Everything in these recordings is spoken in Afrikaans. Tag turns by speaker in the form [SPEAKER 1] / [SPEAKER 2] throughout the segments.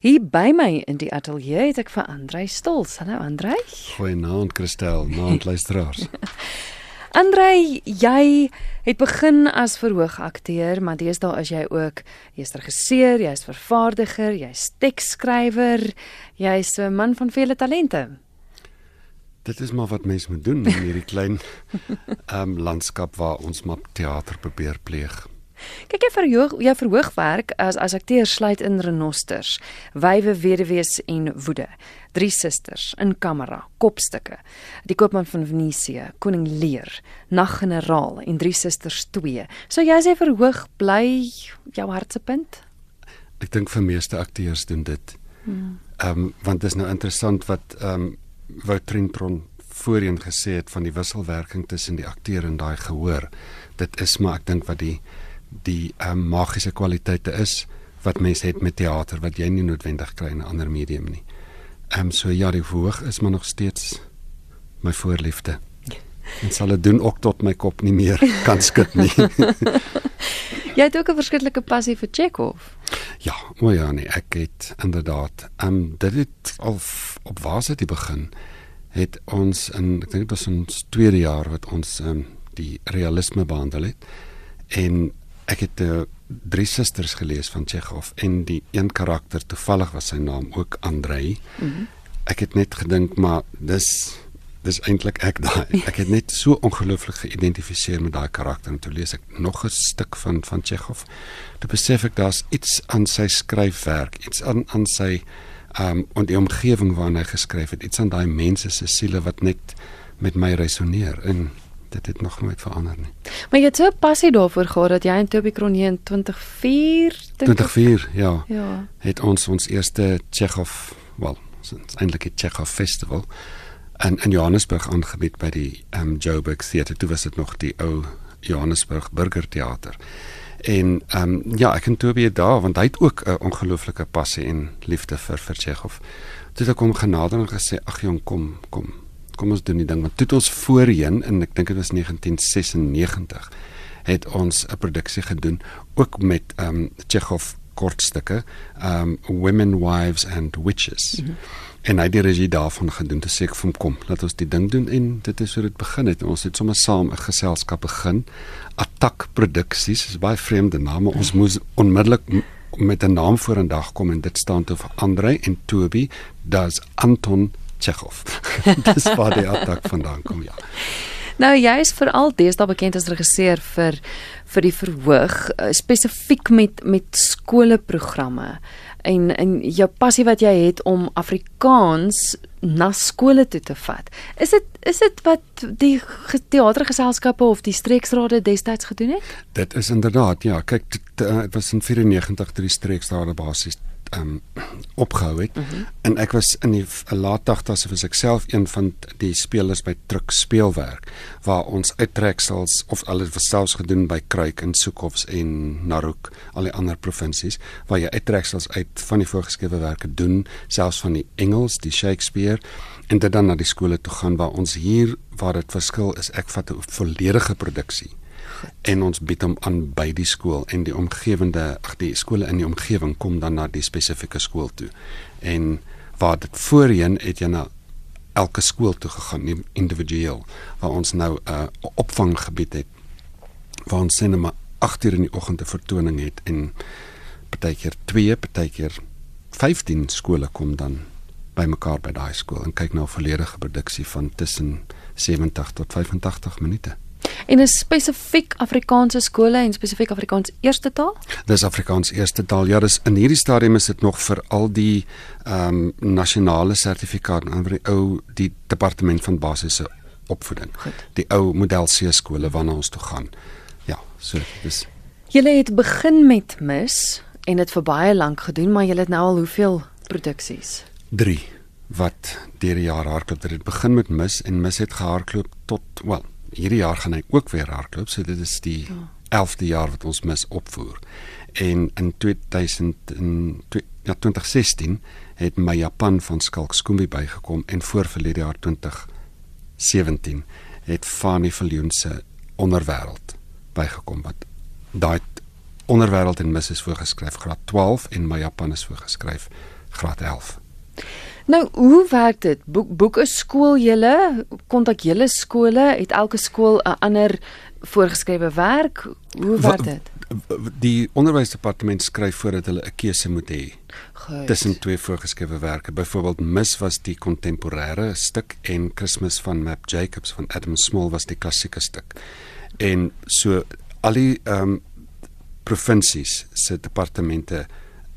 [SPEAKER 1] Hier by my in die ateljee het ek vir Andrei Stols. Hallo Andrei.
[SPEAKER 2] Goeienaand Christel, naand luisteraars.
[SPEAKER 1] Andrei, jy het begin as verhoogakteur, maar deesdae is jy ook jy's regisseur, jy's vervaardiger, jy's teksskrywer, jy's 'n man van vele talente.
[SPEAKER 2] Dit is maar wat mense moet doen in hierdie klein ehm um, landskap waar ons maar teater probeer pleeg.
[SPEAKER 1] Kyk jy verhoog jou verhoogwerk as as akteur sluit in renosters, wywe weduwees en woede, drie susters in kamera, kopstukke, die koopman van Venesië, koning Lear, naggeneraal en drie susters 2. So jy sê verhoog bly jou hartsepunt?
[SPEAKER 2] Ek dink vir meeste akteurs doen dit. Hmm. Ehm um, want dit is nou interessant wat ehm um, Woutrintron voorheen gesê het van die wisselwerking tussen die akteur en daai gehoor. Dit is maar ek dink wat die die um, magiese kwaliteite is wat mense het met teater wat jy nie noodwendig kry in 'n ander medium nie. Ehm um, so ja, die verhoog is maar nog steeds my voorliefde. En sal dit doen ook tot my kop nie meer kan skud nie.
[SPEAKER 1] jy het ook 'n verskriklike passie vir Chekhov.
[SPEAKER 2] Ja, o ja nee, ek het inderdaad. Ehm um, dit het al op waar sit die begin het ons in ek dink dit was ons tweede jaar wat ons ehm um, die realisme behandel het en ek het uh, drie susters gelees van Chekhov en die een karakter toevallig was sy naam ook Andrei. Mm -hmm. Ek het net gedink maar dis dis eintlik ek daai. Ek het net so ongelooflik geïdentifiseer met daai karakter en toe lees ek nog 'n stuk van van Chekhov. Toe besef ek daar's iets aan sy skryfwerk, iets aan aan sy ehm um, en die omgewing waarin hy geskryf het, iets aan daai mense se siele wat net met my resoneer en dit het nog nooit verander nie.
[SPEAKER 1] Maar jy het so 'n passie daarvoor gehad dat jy in Toby Kronje in 2004
[SPEAKER 2] 2004 ja. Ja. Het ons ons eerste Chekhov, wel, ons eintlik het Chekhov festival in in Johannesburg aangebied by die um Joburg Theatre. Toe was dit nog die ou Johannesburg Burger Theater. En ehm um, ja, ek en Toby het daar want hy het ook 'n ongelooflike passie en liefde vir vir Chekhov. Toe het ek hom genader en gesê: "Ag jong, kom, kom kom ons doen die ding want toe het ons voorheen en ek dink dit was 1996 het ons 'n produksie gedoen ook met ehm um, Chekhov kortstukke um, Women Wives and Witches mm -hmm. en hy het die regie daarvan gedoen te sê ek vir hom kom laat ons die ding doen en dit is hoe dit begin het ons het sommer saam 'n geselskap begin Attack Produksies is baie vreemde name ons moes onmiddellik met 'n naam voor in dag kom en dit staan toe vir Andrei en Toby das Anton Chekhov. Dis waar die attack vandaan kom, ja.
[SPEAKER 1] Nou jy is veral deesdae bekend as regisseur vir vir die verhoog uh, spesifiek met met skoolprogramme en en jou passie wat jy het om Afrikaans na skole toe te vat. Is dit is dit wat die teatergeselskappe of die streeksrade destyds gedoen het?
[SPEAKER 2] Dit is inderdaad ja, kyk dit uh, was in 94 drie streeksrade basies um opgehou het. Mm -hmm. En ek was in die laat 80's was ek self een van die spelers by Truk speelwerk waar ons uittreksels of alles was selfs gedoen by Kruik en Soekhofs en Narok, al die ander provinsies waar jy uittreksels uit van die voorgeskrewe werke doen, selfs van die Engels, die Shakespeare en dit dan na die skole toe gaan waar ons hier waar dit verskil is ek vat 'n volledige produksie en ons bied hom aan by die skool en die omgewende ag die skole in die omgewing kom dan na die spesifieke skool toe. En waar dit voorheen het jy na elke skool toe gegaan individueel waar ons nou 'n uh, opvanggebied het waar ons sien maar 8 uur in die oggend 'n vertoning het en partykeer 2 partykeer 15 skole kom dan bymekaar by daai skool en kyk na 'n volledige produksie van tussen 70 tot 85 minute.
[SPEAKER 1] En is spesifiek Afrikaanse skole en spesifiek Afrikaans eerste taal?
[SPEAKER 2] Dis Afrikaans eerste taal. Ja, dis in hierdie stadium is dit nog vir al die ehm um, nasionale sertifikaat aan die ou die departement van basiese opvoeding. Goed. Die ou model C skole waarna ons toe gaan. Ja, so dis
[SPEAKER 1] Julle het begin met mis en dit vir baie lank gedoen, maar julle het nou al hoeveel produksies?
[SPEAKER 2] 3 wat deur die jaar hardloop. Dit begin met mis en mis het gehardloop tot wel hierdie jaar gaan hy ook weer hardloop. So dit is die ja. 11de jaar wat ons mis opvoer. En in 2000 in ja 2016 het my Japan van Skalk Skumbi bygekom en voor verlede jaar 2017 het Fani Viljoen se onderwêreld bygekom wat daai onderwêreld en mis is voorgeskryf graad 12 en my Japan is voorgeskryf graad 11.
[SPEAKER 1] Nou, hoe werk dit? Boek boek 'n skool julle, kontak julle skole, het elke skool 'n ander voorgeskrewe werk? Hoe werk dit?
[SPEAKER 2] Die onderwysdepartement skryf voordat hulle 'n keuse moet hê tussen twee voorgeskrewe werke. Byvoorbeeld Mis was die kontemporêre stuk en Christmas van Map Jacobs van Adam Small was die klassieke stuk. En so al die ehm um, provinsies se departemente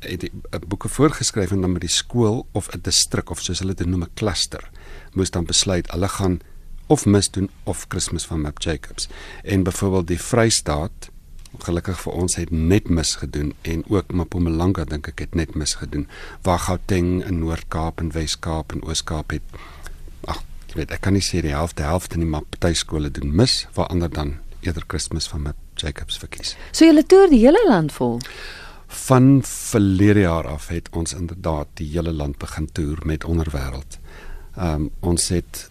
[SPEAKER 2] het die uh, boeke voorgeskryf en dan met die skool of 'n distrik of soos hulle dit noem 'n cluster moes dan besluit hulle gaan of mis doen of Kersfees van Map Jacobs. En byvoorbeeld die Vrystaat gelukkig vir ons het net mis gedoen en ook Mpumalanga dink ek het net mis gedoen waar Gauteng in Noord-Kaap en Wes-Kaap en Oos-Kaap het ag jy weet ek kan nie sê die helfte helfte nie maar party skole doen mis waar ander dan eerder Kersfees van Map Jacobs verkies.
[SPEAKER 1] So julle toer die hele land vol.
[SPEAKER 2] Van verlede jaar af het ons inderdaad die hele land begin toer met onderwêreld. Ehm um, ons het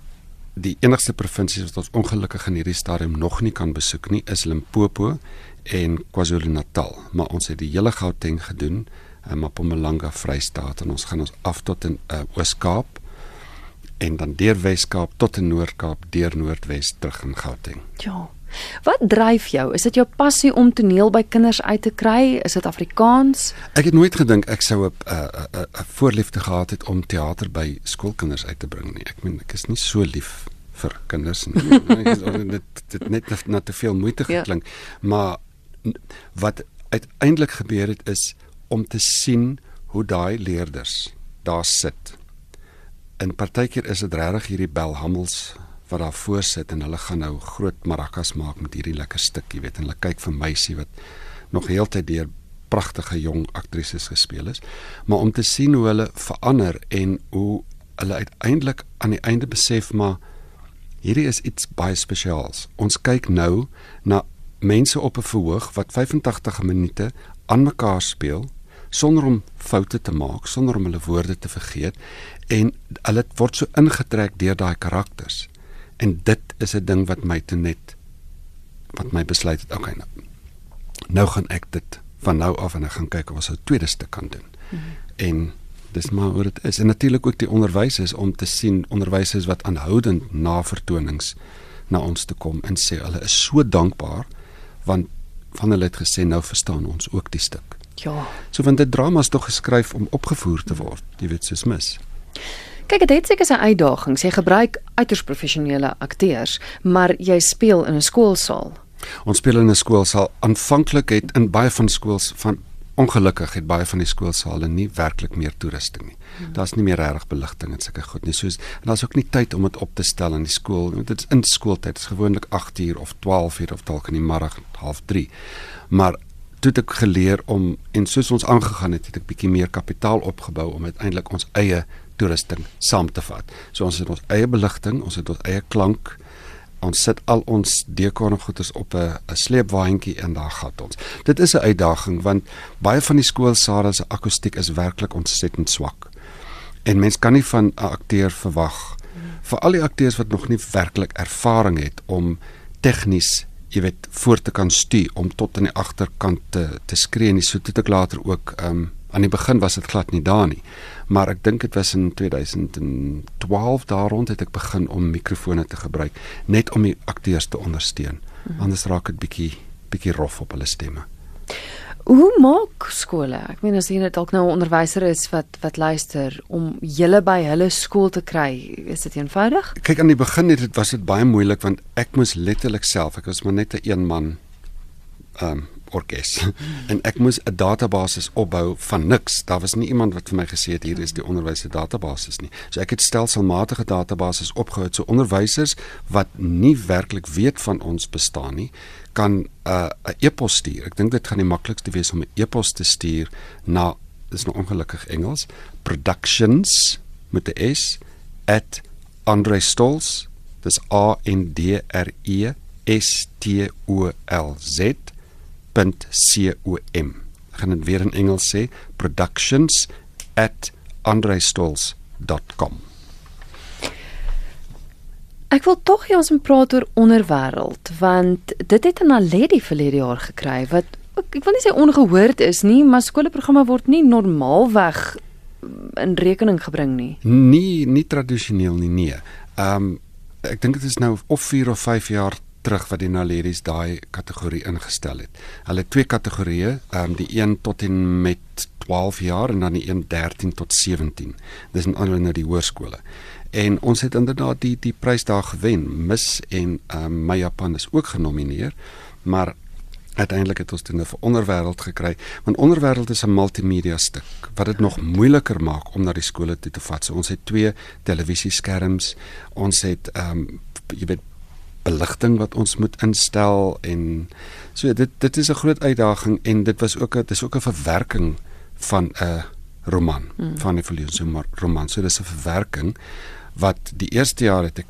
[SPEAKER 2] die enigste provinsies wat ons ongelukkig in hierdie stadium nog nie kan besoek nie is Limpopo en KwaZulu-Natal, maar ons het die hele Gauteng gedoen, en Mpumalanga, Vrystaat en ons gaan ons af tot in uh, Oos-Kaap en dan deur Wes-Kaap tot in Noord-Kaap, deur Noordwes terug in Gauteng.
[SPEAKER 1] Ja. Wat dryf jou? Is dit jou passie om toneel by kinders uit te kry? Is dit Afrikaans?
[SPEAKER 2] Ek het nooit gedink ek sou 'n 'n 'n voorliefde gehad het om teater by skoolkinders uit te bring nie. Ek meen ek is nie so lief vir kinders nie. dit dit net na te veel moeite geklink. Ja. Maar wat uiteindelik gebeur het is om te sien hoe daai leerders daar sit. In partykeer is dit regtig hierdie belhammels wat daar voor sit en hulle gaan nou groot maracas maak met hierdie lekker stuk, jy weet, en hulle kyk vir meisie wat nog heeltyd deur pragtige jong aktrises gespeel is, maar om te sien hoe hulle verander en hoe hulle uiteindelik aan die einde besef maar hierdie is iets baie spesiaals. Ons kyk nou na mense op 'n verhoog wat 85 minute aan mekaar speel sonder om foute te maak, sonder om hulle woorde te vergeet en hulle word so ingetrek deur daai karakters. En dit is 'n ding wat my toe net wat my besluit het, okay nou. Nou gaan ek dit van nou af en ek gaan kyk of ons 'n tweede stuk kan doen. Mm -hmm. En dis maar hoe dit is. En natuurlik ook die onderwysers om te sien onderwysers wat aanhoudend na vertonings na ons toe kom en sê hulle is so dankbaar want van hulle het gesê nou verstaan ons ook die stuk.
[SPEAKER 1] Ja.
[SPEAKER 2] So want dit drama is tog geskryf om opgevoer te word, jy weet soos mis.
[SPEAKER 1] Kyk, dit het seker sy uitdagings. Jy gebruik uiters professionele akteurs, maar jy speel in 'n skoolsaal.
[SPEAKER 2] Ons speel in 'n skoolsaal. Aanvanklik het in baie van skools van ongelukkig het baie van die skoolsale nie werklik meer toerusting nie. Hmm. Daar's nie meer regtig beligting en sulke goed nie. Soos en daar's ook nie tyd om dit op te stel in die skool. Dit is in skooltyd. Dit is gewoonlik 8 uur of 12 uur of dalk in die middag 0.30. Maar toe het ek geleer om en soos ons aangegaan het, het ek bietjie meer kapitaal opgebou om uiteindelik ons eie toerusting saam te vat. So ons het ons eie beligting, ons het ons eie klank. Ons sit al ons dekorne goeders op 'n 'n sleepwaandjie en daar gaan ons. Dit is 'n uitdaging want baie van die skoolsale se akoestiek is werklik ontsettend swak. En mens kan nie van 'n akteur verwag vir al die akteurs wat nog nie werklik ervaring het om tegnies jy weet voor te kan stuur om tot aan die agterkant te te skree en so toe ek later ook ehm um, aan die begin was dit glad nie daar nie maar ek dink dit was in 2012 daar rond het ek begin om mikrofone te gebruik net om die akteurs te ondersteun. Mm -hmm. Anders raak dit bietjie bietjie rof op hulle stemme.
[SPEAKER 1] Hoe maak skole? Ek meen as jy dalk nou 'n onderwyser is wat wat luister om julle by hulle skool te kry, is dit eenvoudig?
[SPEAKER 2] Kyk aan die begin het dit was dit baie moeilik want ek moes letterlik self, ek was maar net 'n een man ehm um, orkes. en ek moes 'n database opbou van niks. Daar was nie iemand wat vir my gesê het hier is die onderwys se database nie. So ek het stelselmatige databases opgehou so onderwysers wat nie werklik weet van ons bestaan nie kan uh, 'n e-pos stuur. Ek dink dit gaan die maklikste wees om 'n e-pos te stuur na dis nou ongelukkig Engels productions met 'n s at Andre Stols dis a n d r e s t o l z productions@andrestols.com. Ek gaan dit weer in Engels sê, productions@andrestols.com.
[SPEAKER 1] Ek wil tog hê ons moet praat oor onderwêreld want dit het 'n Naledi verlede jaar gekry wat ek wil nie sê ongehoord is nie, maar skoolprogramme word nie normaalweg in rekening gebring nie.
[SPEAKER 2] Nie nie tradisioneel nie, nee. Ehm um, ek dink dit is nou of 4 of 5 jaar terug wat die Naledies daai kategorie ingestel het. Hulle twee kategorieë, ehm um, die een tot en met 12 jaar en dan die een 13 tot 17. Dis in ander nou die hoërskole. En ons het inderdaad die die prys daar gewen. Mis en ehm um, My Japan is ook genomineer, maar uiteindelik het ons dit nou vir onderwêreld gekry want onderwêreld is 'n multimedia stuk wat dit nog moeiliker maak om na die skole toe te vat. So ons het twee televisieskerms, ons het ehm um, jy weet beligting wat ons moet instel en so dit dit is 'n groot uitdaging en dit was ook 'n dis ook 'n verwerking van 'n roman hmm. van 'n verleensomar roman. So dis 'n verwerking wat die eerste jaar het ek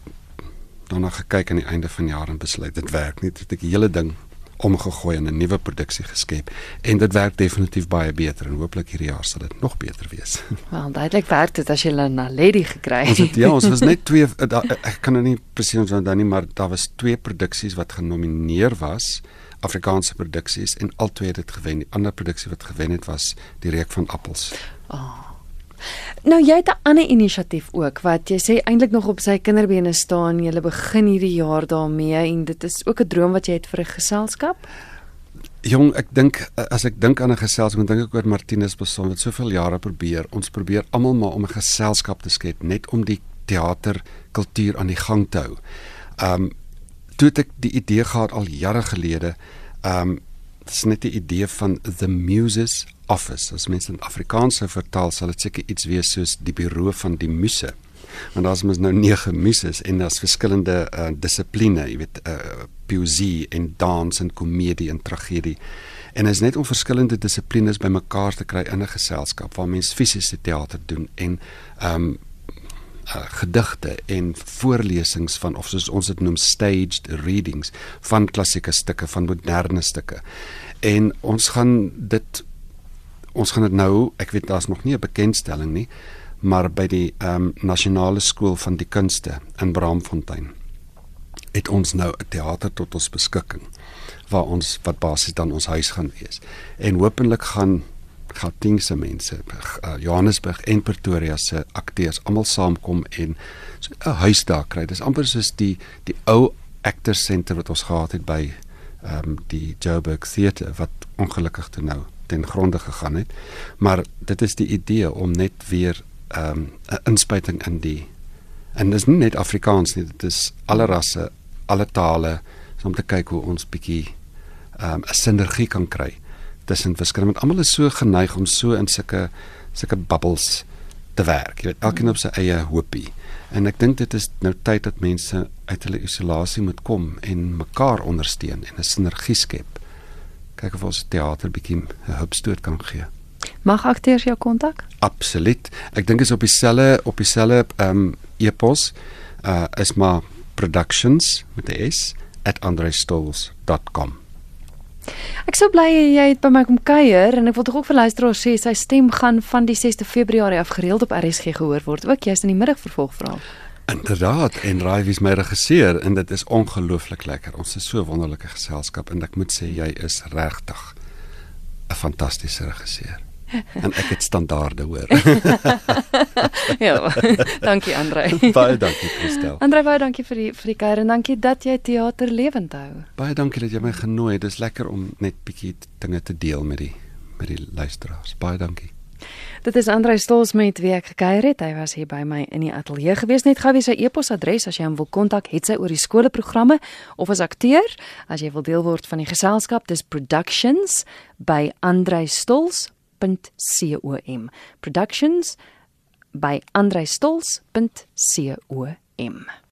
[SPEAKER 2] daarna gekyk aan die einde van die jaar en besluit dit werk nie. Dit het ek die hele ding omgegooi en 'n nuwe produksie geskep en dit werk definitief baie beter en hooplik hierdie jaar sal dit nog beter wees.
[SPEAKER 1] Wel, duidelik werk dit as jy na Lady gekry
[SPEAKER 2] het. Ons ja, ons was net twee eh, da, eh, ek kan nou nie presies onthou dan nie, maar daar was twee produksies wat genomineer was. Afrikaanse produksies en albei het dit gewen. Die ander produksie wat gewen het was Die reuk van appels.
[SPEAKER 1] Oh. Nou jy het 'n ander inisiatief ook wat jy sê eintlik nog op sy kinderbene staan. Jy begin hierdie jaar daarmee en dit is ook 'n droom wat jy het vir 'n geselskap.
[SPEAKER 2] Jong, ek dink as ek dink aan 'n geselskap, dink ek oor Martinus Beson wat soveel jare probeer. Ons probeer almal maar om 'n geselskap te skep net om die teater kultuur aan die gang te hou. Um toe het ek die idee gehad al jare gelede. Um dit is net die idee van the muses office. As mense in Afrikaans sou vertaal, sal dit seker iets wees soos die bureau van die muse. Want daar's mos nou 9 muses en daar's verskillende uh, dissipline, jy weet, uh, poesie en dans en komedie en tragedie. En is net om verskillende dissiplines bymekaar te kry in 'n geselskap waar mense fisiese teater doen en ehm um, uh, gedigte en voorlesings van of soos ons dit noem staged readings van klassieke stukke van moderne stukke. En ons gaan dit ons gaan dit nou, ek weet daar's nog nie 'n bekendstelling nie, maar by die ehm um, nasionale skool van die kunste in Braamfontein het ons nou 'n teater tot ons beskikking waar ons wat basies dan ons huis gaan wees. En hopelik gaan Gautengse mense, uh, Johannesburg en Pretoria se akteurs almal saamkom en so 'n huis daar kry. Dis amper soos die die ou Actors Centre wat ons gehad het by ehm um, die Joburg Theatre wat ongelukkig toe nou ten gronde gegaan het. Maar dit is die idee om net weer ehm um, 'n inspuiting in die en dis nie net Afrikaans nie, dit is alle rasse, alle tale om te kyk hoe ons bietjie ehm um, 'n sinergie kan kry tussen verskillende. Almal is so geneig om so in sulke sulke bubbles te werk. Jy weet, elkeen op sy eie hoopie. En ek dink dit is nou tyd dat mense uit hulle isolasie moet kom en mekaar ondersteun en 'n sinergie skep kyk of ons teater bietjie 'n hupstoot kan gee.
[SPEAKER 1] Mag akteurs jou kontak?
[SPEAKER 2] Absoluut. Ek dink is op dieselfde op dieselfde ehm um, e-pos uh is maar productions met 'n s @andrestols.com.
[SPEAKER 1] Ek sou bly jy het by my kom kuier en ek wil tog ook vir luisteraars sê sy stem gaan van die 6de Februarie af gereeld op RSG gehoor word. Ook jy's in die middag vervolg verhaal.
[SPEAKER 2] Inderdaad, en Raai is my regisseur en dit is ongelooflik lekker. Ons is so wonderlike geselskap en ek moet sê jy is regtig 'n fantastiese regisseur. En ek het standaarde hoor.
[SPEAKER 1] ja. Dankie Andre.
[SPEAKER 2] baie dankie Christel.
[SPEAKER 1] Andre, baie dankie vir die vir die kuier en dankie dat jy teater lewend hou.
[SPEAKER 2] Baie dankie dat jy my genooi het. Dit is lekker om net bietjie dinge te deel met die met die luisteraars. Baie dankie.
[SPEAKER 1] Dit is Andrei Stols met wie ek gekuier het. Hy was hier by my in die ateljee gewees. Net gou wie sy e-posadres as jy hom wil kontak, het sy oor die skoolprogramme of as akteur. As jy wil deel word van die geselskap, dis productions by andreistols.com. Productions by andreistols.com.